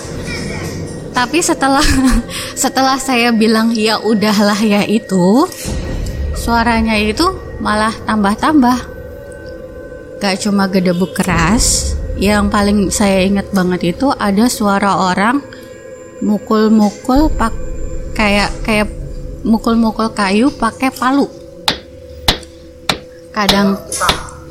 Tapi setelah <laughs> setelah saya bilang ya udahlah ya itu, suaranya itu malah tambah-tambah. Gak cuma gedebuk keras, yang paling saya ingat banget itu ada suara orang mukul-mukul pak kayak kayak mukul-mukul kayu pakai palu. Kadang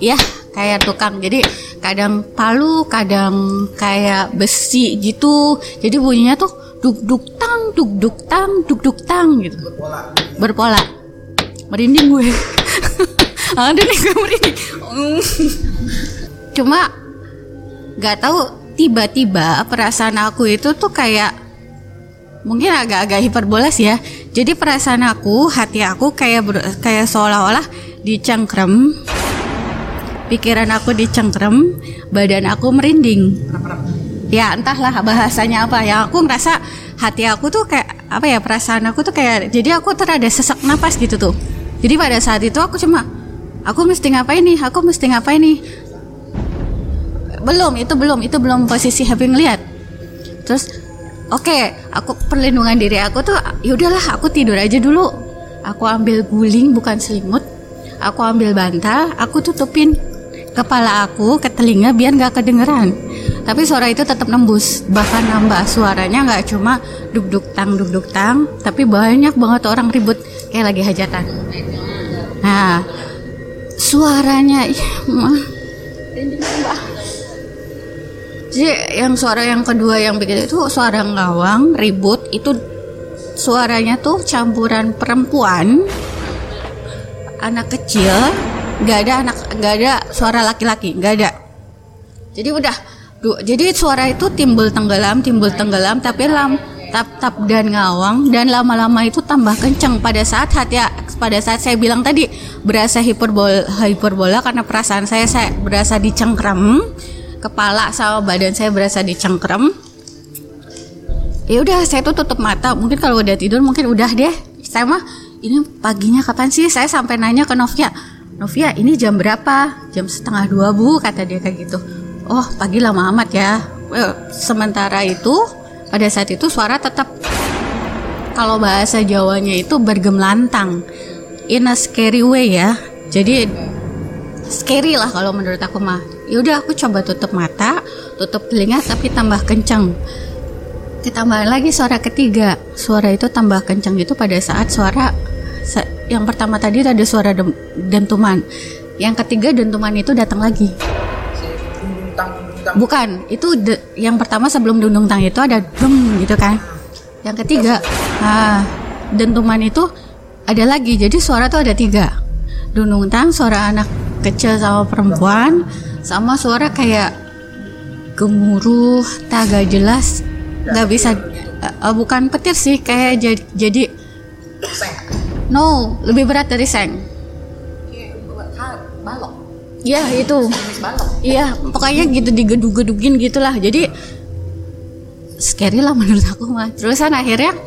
ya kayak tukang. Jadi kadang palu, kadang kayak besi gitu. Jadi bunyinya tuh duk duk tang, duk duk tang, duk duk tang gitu. Berpola. Merinding gue. Ada nih gue merinding. Cuma nggak tahu tiba-tiba perasaan aku itu tuh kayak mungkin agak-agak hiperboles ya. Jadi perasaan aku, hati aku kayak ber- kayak seolah-olah dicengkrem. Pikiran aku dicengkrem, badan aku merinding. Ya entahlah bahasanya apa ya. Aku ngerasa hati aku tuh kayak apa ya perasaan aku tuh kayak jadi aku tuh ada sesak napas gitu tuh. Jadi pada saat itu aku cuma aku mesti ngapain nih? Aku mesti ngapain nih? Belum, itu belum, itu belum posisi happy ngeliat. Terus Oke, aku perlindungan diri aku tuh yaudahlah aku tidur aja dulu. Aku ambil guling bukan selimut. Aku ambil bantal, aku tutupin kepala aku ke telinga biar nggak kedengeran. Tapi suara itu tetap nembus, bahkan nambah suaranya nggak cuma duk duk tang duk duk tang, tapi banyak banget orang ribut kayak lagi hajatan. Nah, suaranya ih, mah, jadi yang suara yang kedua yang bikin itu suara ngawang ribut itu suaranya tuh campuran perempuan anak kecil nggak ada anak nggak ada suara laki-laki nggak ada. Jadi udah du- jadi suara itu timbul tenggelam timbul tenggelam tapi lam tap tap dan ngawang dan lama-lama itu tambah kenceng. Pada saat hati pada saat saya bilang tadi berasa hiperbola hiperbola karena perasaan saya saya berasa dicengkram kepala sama badan saya berasa dicengkram ya udah saya tuh tutup mata. Mungkin kalau udah tidur mungkin udah deh. Saya mah ini paginya kapan sih? Saya sampai nanya ke Novia. Novia ini jam berapa? Jam setengah dua bu kata dia kayak gitu. Oh pagi lama amat ya. Sementara itu pada saat itu suara tetap. Kalau bahasa Jawanya itu bergemlantang in a scary way ya. Jadi scary lah kalau menurut aku mah yaudah aku coba tutup mata tutup telinga tapi tambah kencang ditambah lagi suara ketiga. Suara itu tambah kencang itu pada saat suara yang pertama tadi ada suara dentuman. Yang ketiga dentuman itu datang lagi. Bukan itu yang pertama sebelum dundung tang itu ada dum gitu kan. Yang ketiga nah dentuman itu ada lagi. Jadi suara tuh ada tiga. Dundung tang suara anak kecil sama perempuan sama suara kayak gemuruh tak agak jelas nggak bisa eh, bukan petir sih kayak jadi, jadi no lebih berat dari seng Iya itu. Iya pokoknya gitu digedug-gedugin gitulah. Jadi scary lah <laughs> menurut aku mah. Terusan akhirnya,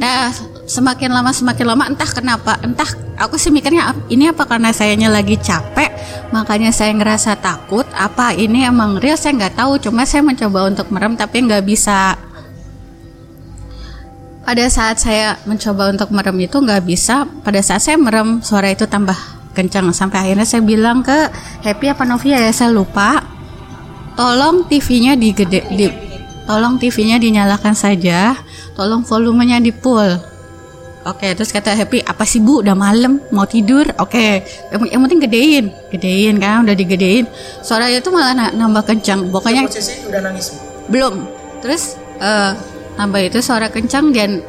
nah semakin lama semakin lama entah kenapa entah aku sih mikirnya "Ap- ini apa karena sayanya lagi capek? Makanya saya ngerasa takut. Apa ini emang real? Saya nggak tahu. Cuma saya mencoba untuk merem tapi nggak bisa. Pada saat saya mencoba untuk merem itu nggak bisa. Pada saat saya merem suara itu tambah kencang sampai akhirnya saya bilang ke Happy apa Novia ya? Saya lupa. Tolong TV-nya digede di tolong TV-nya dinyalakan saja. Tolong volumenya di full Oke, terus kata Happy, apa sih Bu? Udah malam, mau tidur? Oke, yang, yang penting gedein, gedein kan, udah digedein. Suaranya itu malah na- nambah kencang. Pokoknya udah nangis belum terus eh tambah itu suara kencang dan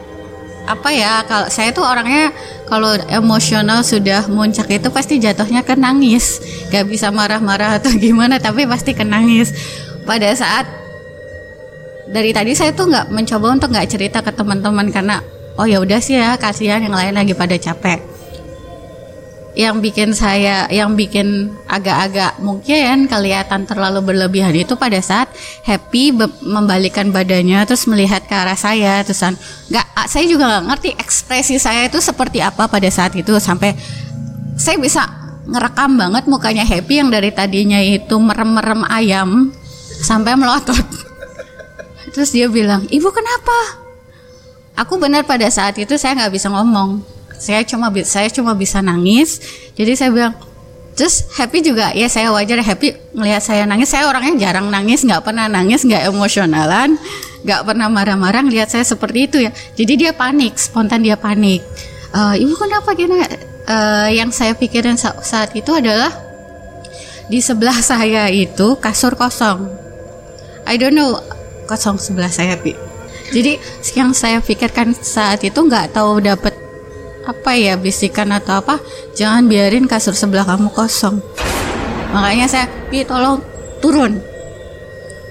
apa ya kalau saya tuh orangnya kalau emosional sudah muncak itu pasti jatuhnya ke nangis gak bisa marah-marah atau <laughs> gimana tapi pasti ke nangis pada saat dari tadi saya tuh nggak mencoba untuk nggak cerita ke teman-teman karena oh ya udah sih ya kasihan yang lain lagi pada capek. Yang bikin saya yang bikin agak-agak mungkin kelihatan terlalu berlebihan itu pada saat happy membalikkan badannya terus melihat ke arah saya terusan nggak saya juga nggak ngerti ekspresi saya itu seperti apa pada saat itu sampai saya bisa ngerekam banget mukanya happy yang dari tadinya itu merem-merem ayam sampai melotot. <laughs> Terus dia bilang ibu kenapa aku benar pada saat itu saya nggak bisa ngomong. Saya cuma saya cuma bisa nangis. Jadi saya bilang terus happy juga. Ya saya wajar happy melihat saya nangis. Saya orangnya jarang nangis nggak pernah nangis nggak emosionalan nggak pernah marah-marah lihat saya seperti itu ya. Jadi dia panik spontan dia panik. "Eh, ibu kenapa gini Eh, yang saya pikirin sa- saat itu adalah di sebelah saya itu kasur kosong. I don't know. Kosong sebelah saya Pi. Jadi yang saya pikirkan saat itu nggak tahu dapat apa ya bisikan atau apa. Jangan biarin kasur sebelah kamu kosong. Makanya saya Pi tolong turun.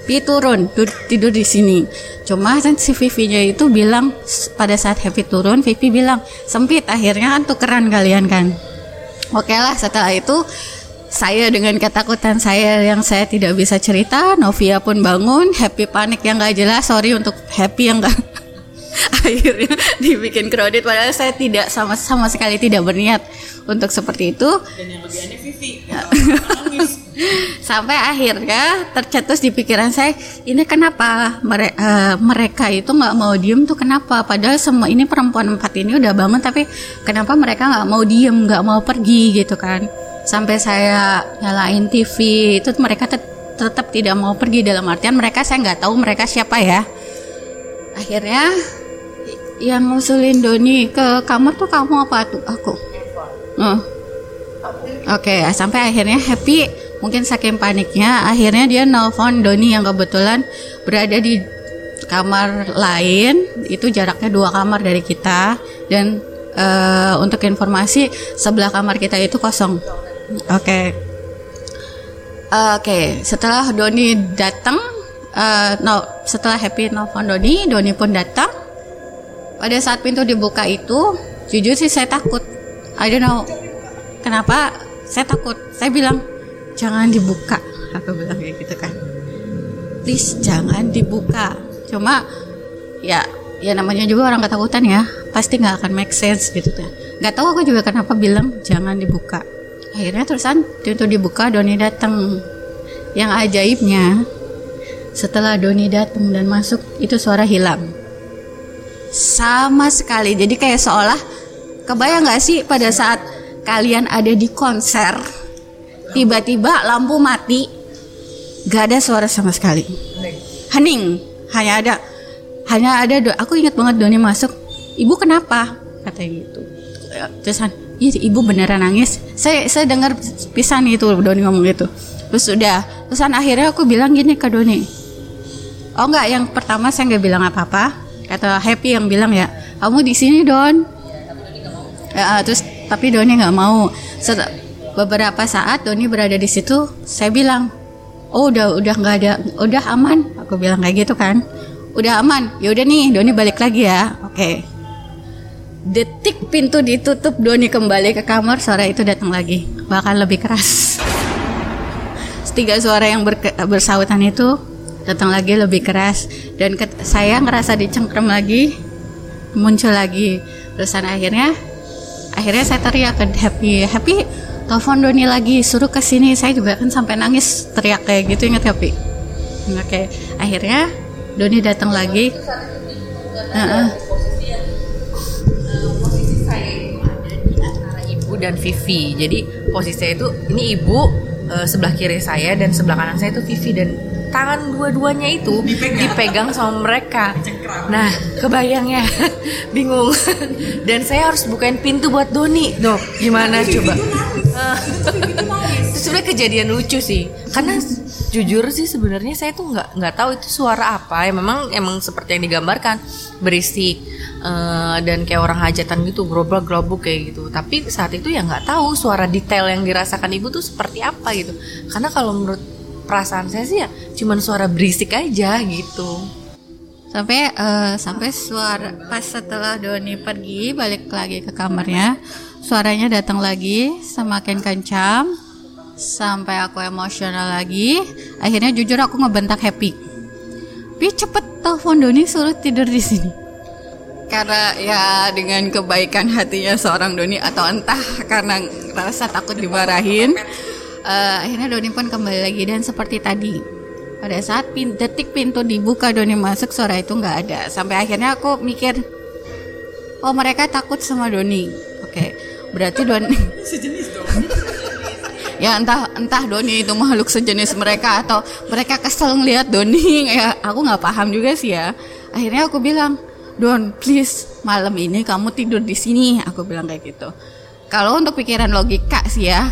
Pi turun dur- tidur di sini. Cuma kan si Vivi-nya itu bilang pada saat Happy turun, Vivi bilang sempit. Akhirnya kan tukeran kalian kan. Oke lah setelah itu saya dengan ketakutan saya yang saya tidak bisa cerita, Novia pun bangun, happy panik yang gak jelas, sorry untuk happy yang gak <laughs> akhirnya dibikin kredit padahal saya tidak sama sama sekali tidak berniat untuk seperti itu. <laughs> Sampai akhirnya tercetus di pikiran saya, ini kenapa mere- eh, mereka itu nggak mau diem tuh kenapa? Padahal semua ini perempuan empat ini udah bangun, tapi kenapa mereka nggak mau diem, nggak mau pergi gitu kan? Sampai saya nyalain TV itu mereka tet- tetap tidak mau pergi dalam artian mereka saya nggak tahu mereka siapa ya. Akhirnya yang ngusulin Doni ke kamar tuh kamu apa tuh aku? Oh. Oke, sampai akhirnya happy mungkin saking paniknya akhirnya dia nelpon Doni yang kebetulan berada di kamar lain itu jaraknya dua kamar dari kita dan eh, untuk informasi sebelah kamar kita itu kosong. Oke. Oke, setelah Doni datang, eh, no, setelah Happy nelfon Doni, Doni pun datang. Pada saat pintu dibuka itu, jujur sih saya takut. I don't know kenapa saya takut. Saya bilang jangan dibuka. Aku bilang kayak gitu kan. Please jangan dibuka. Cuma ya ya namanya juga orang ketakutan ya pasti nggak akan make sense gitu kan nggak tahu aku juga kenapa bilang jangan dibuka akhirnya terusan pintu dibuka Doni datang. Yang ajaibnya setelah Doni datang dan masuk itu suara hilang. Sama sekali. Jadi kayak seolah kebayang nggak sih pada saat kalian ada di konser tiba-tiba lampu mati gak ada suara sama sekali. Hening. Hanya ada hanya ada aku ingat banget Doni masuk ibu kenapa? Katanya gitu. Terus iya ibu beneran nangis. Saya saya dengar pisan itu Doni ngomong gitu. Terus udah terusan akhirnya aku bilang gini ke Doni. Oh enggak yang pertama saya nggak bilang apa-apa. Kata Happy yang bilang ya kamu di sini Don. Ya, terus tapi Doni nggak mau. Set- beberapa saat Doni berada di situ saya bilang oh udah udah nggak ada udah aman. Aku bilang kayak gitu kan. Udah aman. Ya udah nih Doni balik lagi ya. Oke detik pintu ditutup Doni kembali ke kamar suara itu datang lagi. Bahkan lebih keras. Tiga suara yang berke- itu datang lagi lebih keras. Dan saya ngerasa dicengkram lagi muncul lagi. Terusan akhirnya akhirnya saya teriak ke Happy Happy telepon Doni lagi suruh ke sini. Saya juga kan sampai nangis teriak kayak gitu ingat Happy? Oke akhirnya Doni datang lagi. Heeh. posisi dan Vivi. Jadi posisi saya itu ini ibu eh, sebelah kiri saya dan sebelah kanan saya itu Vivi dan tangan dua-duanya itu dipegang. sama mereka. Nah, kebayang ya, <laughs> bingung. dan saya harus bukain pintu buat Doni. Tuh, gimana coba? Itu <laughs> sebenarnya kejadian lucu sih, karena jujur sih sebenarnya saya tuh nggak nggak tahu itu suara apa. Ya memang emang seperti yang digambarkan berisik eh, dan kayak orang hajatan gitu, gerobak gerobok kayak gitu. Tapi saat itu ya nggak tahu suara detail yang dirasakan ibu tuh seperti apa gitu. Karena kalau menurut perasaan saya sih ya cuman suara berisik aja gitu. sampai eh, sampai suara pas setelah Doni pergi balik lagi ke kamarnya suaranya datang lagi semakin kencang sampai aku emosional lagi akhirnya jujur aku ngebentak happy. Pi cepet telepon Doni suruh tidur di sini. Karena ya dengan kebaikan hatinya seorang Doni atau entah karena rasa takut dimarahin eh, akhirnya Doni pun kembali lagi. Dan seperti tadi pada saat pin- detik pintu dibuka Doni masuk suara itu nggak ada. Sampai akhirnya aku mikir oh mereka takut sama Doni. Oke berarti Doni <laughs> ya entah entah Doni itu makhluk sejenis mereka atau mereka kesel ngeliat Doni. <laughs> Ya aku nggak paham juga sih ya. Akhirnya aku bilang Don please malam ini kamu tidur di sini. Aku bilang kayak gitu. Kalau untuk pikiran logika sih ya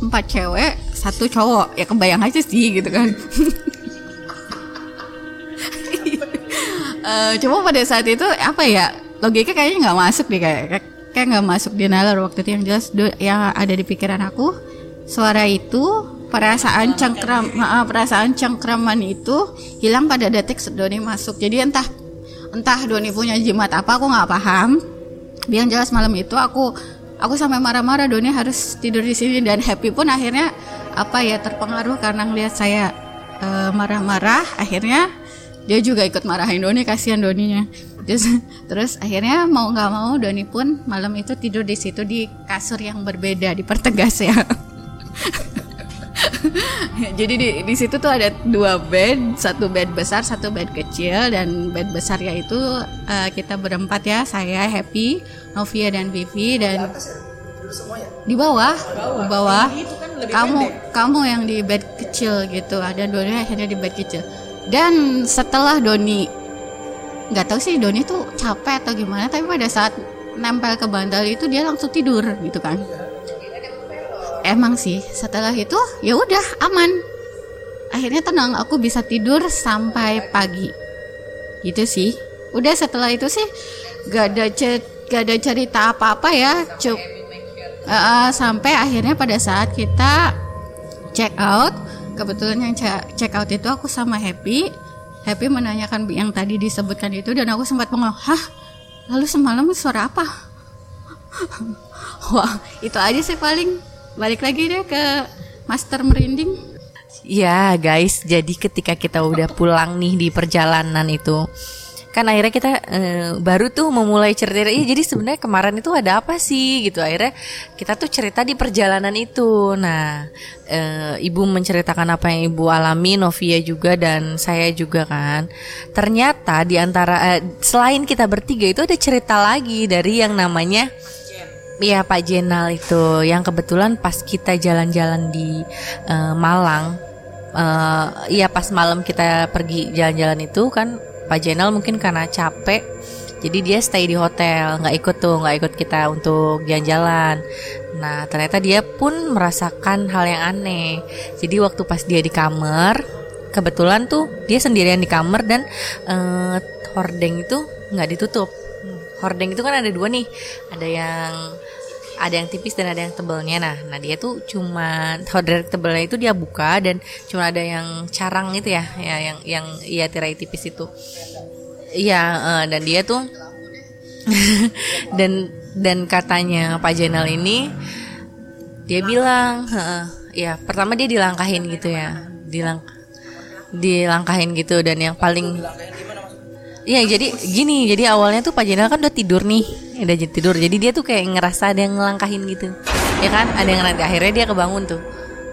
empat cewek satu cowok. Ya kebayang aja sih gitu kan. <laughs> Eh, cuma pada saat itu apa ya logika kayaknya nggak masuk deh kayak kayak- nggak masuk di nalar waktu itu. Yang jelas yang ada di pikiran aku suara itu perasaan cengkram maaf perasaan cengkraman itu hilang pada detik Doni masuk. Jadi entah entah Doni punya jimat apa aku nggak paham. Yang jelas malam itu aku aku sampai marah-marah Doni harus tidur di sini. Dan Happy pun akhirnya apa ya terpengaruh karena ngelihat saya eh, marah-marah. Akhirnya dia juga ikut marahin Doni kasihan Doninya. Terus terus akhirnya mau nggak mau Doni pun malam itu tidur di situ di kasur yang berbeda dipertegas ya. <laughs> Jadi di di situ tuh ada dua bed satu bed besar satu bed kecil dan bed besar yaitu eh, kita berempat ya saya Happy Novia dan Vivi dan di bawah. Di bawah. Kamu kamu yang di bed kecil gitu. Ada Doni akhirnya di bed kecil dan setelah Doni nggak tahu sih Doni tuh capek atau gimana tapi pada saat nempel ke bantal itu dia langsung tidur gitu kan. Emang sih setelah itu ya udah aman. Akhirnya tenang aku bisa tidur sampai pagi. Gitu sih. Udah setelah itu sih gak ada gak ada cerita apa-apa ya cuk Eh, eh, sampai akhirnya pada saat kita check out kebetulan yang check out itu aku sama Happy. Happy menanyakan yang tadi disebutkan itu dan aku sempat bengong hah? Lalu semalam suara apa? <laughs> Wah itu aja sih paling. Balik lagi deh ke Master Merinding. Ya guys, jadi ketika kita udah pulang nih di perjalanan itu kan akhirnya kita eh, baru tuh memulai cerita iya jadi sebenarnya kemarin itu ada apa sih gitu. Akhirnya kita tuh cerita di perjalanan itu. Nah eh, ibu menceritakan apa yang ibu alami Novia juga dan saya juga kan. Ternyata di antara eh, selain kita bertiga itu ada cerita lagi dari yang namanya Iya Pak Jenal itu yang kebetulan pas kita jalan-jalan di eh, Malang, iya pas malam kita pergi jalan-jalan itu kan Pak Jenal mungkin karena capek, jadi dia stay di hotel, nggak ikut tuh, nggak ikut kita untuk jalan-jalan. Nah ternyata dia pun merasakan hal yang aneh. Jadi waktu pas dia di kamar, kebetulan tuh dia sendirian di kamar dan eh, hordeng itu nggak ditutup. Hmm, Hordeng itu kan ada dua nih, ada yang ada yang tipis dan ada yang tebelnya. Nah, nah dia tuh cuma hordeng tebelnya itu dia buka dan cuma ada yang carang itu ya, ya yang yang iya tirai tipis itu. Iya, eh, dan dia tuh <laughs> dan dan katanya Pak Jenal ini dia bilang, heeh, ya pertama dia dilangkahin gitu ya, dilang dilangkahin gitu dan yang paling Iya jadi gini jadi awalnya tuh Pak Jenderal kan udah tidur nih udah jadi tidur. Jadi dia tuh kayak ngerasa ada yang ngelangkahin gitu. Ya kan? Ada yang nanti akhirnya dia kebangun tuh.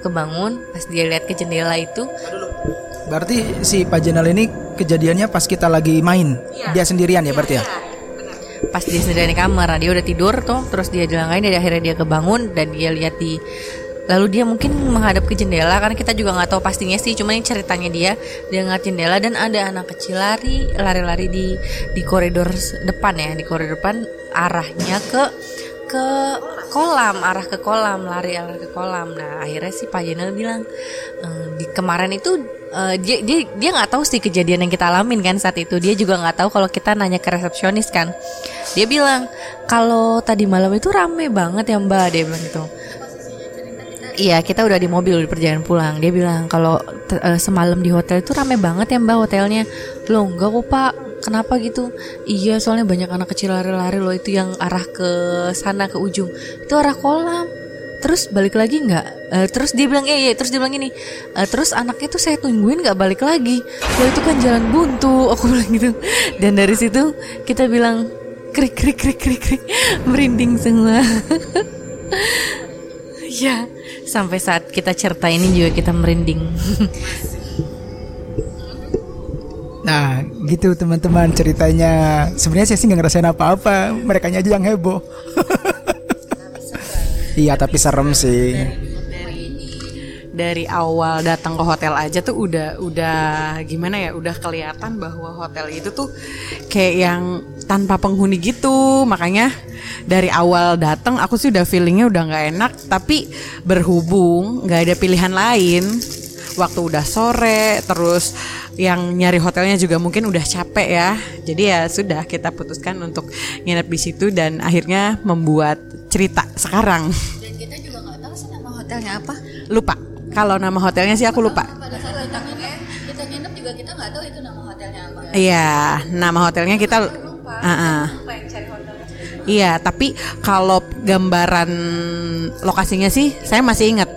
Kebangun pas dia lihat ke jendela itu. Berarti si Pak Jenal ini kejadiannya pas kita lagi main. Dia sendirian ya berarti ya? pas dia sendirian di kamar nah, dia udah tidur tuh terus dia dilangkahin dan akhirnya dia kebangun dan dia lihat di lalu dia mungkin menghadap ke jendela karena kita juga nggak tahu pastinya sih cuma ini ceritanya dia dia ngeliat jendela dan ada anak kecil lari lari-lari di di koridor depan ya di koridor depan arahnya ke ke kolam arah ke kolam lari arah ke kolam. Nah akhirnya si Pak Jenel bilang "Eh, di kemarin itu eh, dia dia dia nggak tahu sih kejadian yang kita alamin kan saat itu. Dia juga nggak tahu kalau kita nanya ke resepsionis kan. Dia bilang kalau tadi malam itu rame banget ya mbak dia bilang gitu Iya, kita udah di mobil di perjalanan pulang. Dia bilang kalau eh, semalam di hotel itu rame banget ya Mbak hotelnya. Loh, enggak kok Pak. Kenapa gitu? Iya, soalnya banyak anak kecil lari-lari loh itu yang arah ke sana ke ujung. Itu arah kolam. Terus balik lagi nggak? Eh, terus dia bilang iya, iya. Terus dia bilang gini. "Eh, terus anaknya tuh saya tungguin nggak balik lagi. Loh itu kan jalan buntu. <laughs> Aku bilang gitu. Dan dari situ kita bilang krik krik krik krik krik merinding semua. <laughs> Ya, sampai saat kita cerita ini juga kita merinding. Nah, gitu teman-teman ceritanya. Sebenarnya saya sih nggak ngerasain apa-apa. Mereka aja yang heboh. <laughs> iya, tapi serem sih. Dari awal datang ke hotel aja tuh udah udah gimana ya udah kelihatan bahwa hotel itu tuh kayak yang tanpa penghuni gitu. Makanya dari awal datang aku sih udah feelingnya udah nggak enak tapi berhubung nggak ada pilihan lain. Waktu udah sore terus yang nyari hotelnya juga mungkin udah capek ya. Jadi ya sudah kita putuskan untuk nginep di situ dan akhirnya membuat cerita sekarang hotelnya apa. lupa kalau nama hotelnya sih aku lupa Pada saat kita nginep, kita nginep juga kita nggak tahu itu nama hotelnya apa. Iya, nama hotelnya kita. Ah, ah. Iya, tapi kalau gambaran lokasinya sih saya masih ingat,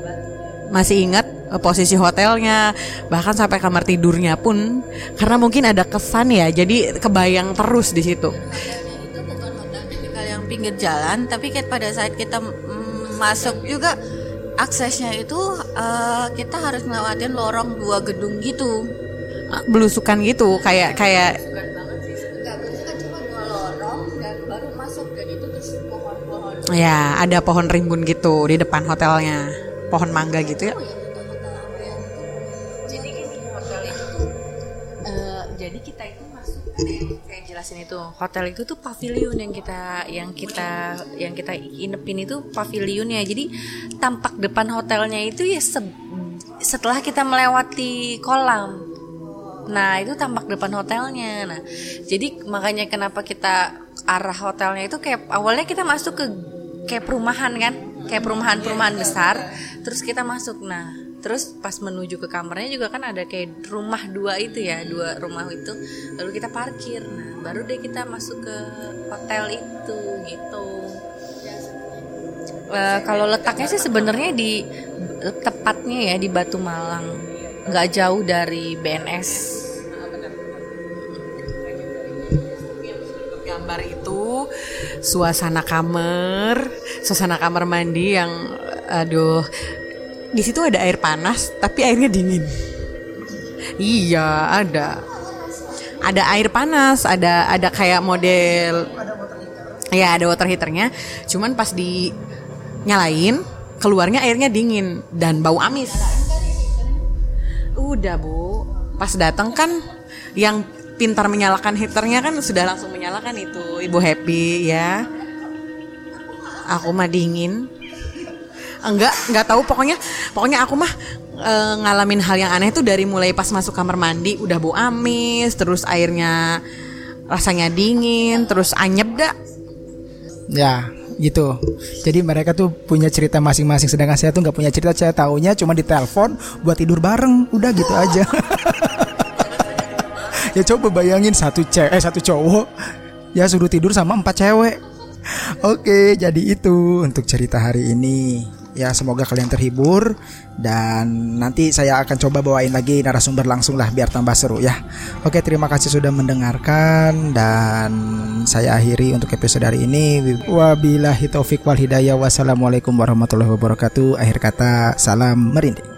masih ingat eh, posisi hotelnya, bahkan sampai kamar tidurnya pun, karena mungkin ada kesan ya, jadi kebayang terus di situ. Hotelnya itu bukan hotel yang pinggir jalan, tapi kayak pada saat kita mm, masuk juga aksesnya itu eh, kita harus ngelewatin lorong dua gedung gitu. Belusukan gitu, kayak kayak kan ya ada pohon rimbun gitu di depan hotelnya, pohon mangga gitu ya. jadi eh, jadi kita itu masuk jelasin itu hotel itu tuh pavilion yang kita yang kita yang kita inepin itu pavilionnya jadi tampak depan hotelnya itu ya se- setelah kita melewati kolam Nah itu tampak depan hotelnya. Nah jadi makanya kenapa kita arah hotelnya itu kayak awalnya kita masuk ke kayak perumahan kan, kayak perumahan-perumahan besar. Terus kita masuk. Nah terus pas menuju ke kamarnya juga kan ada kayak rumah dua itu ya, dua rumah itu. Lalu kita parkir. Nah baru deh kita masuk ke hotel itu gitu. Eh, kalau letaknya sih sebenarnya di tepatnya ya di Batu Malang, nggak jauh dari BNS. gambar itu suasana kamar, suasana kamar mandi yang aduh di situ ada air panas tapi airnya dingin. Iya, ada. Ada air panas, ada ada kayak model Ya ada water heaternya, cuman pas di nyalain keluarnya airnya dingin dan bau amis. Udah bu, pas datang kan yang pintar menyalakan heaternya kan sudah langsung menyalakan itu ibu happy ya. Aku mah dingin. Enggak, enggak tahu pokoknya pokoknya aku mah e, ngalamin hal yang aneh tuh dari mulai pas masuk kamar mandi udah bau amis, terus airnya rasanya dingin, terus anyep dah. Ya, gitu. Jadi mereka tuh punya cerita masing-masing sedangkan saya tuh nggak punya cerita, saya taunya cuma di telepon buat tidur bareng, udah gitu aja. <laughs> ya coba bayangin satu cewek eh, satu cowok ya suruh tidur sama empat cewek. Oke, jadi itu untuk cerita hari ini. Ya semoga kalian terhibur dan nanti saya akan coba bawain lagi narasumber langsung lah biar tambah seru ya. Oke terima kasih sudah mendengarkan dan saya akhiri untuk episode hari ini. Wabillahi taufik wal hidayah. Wassalamualaikum warahmatullahi wabarakatuh. Akhir kata salam merinding.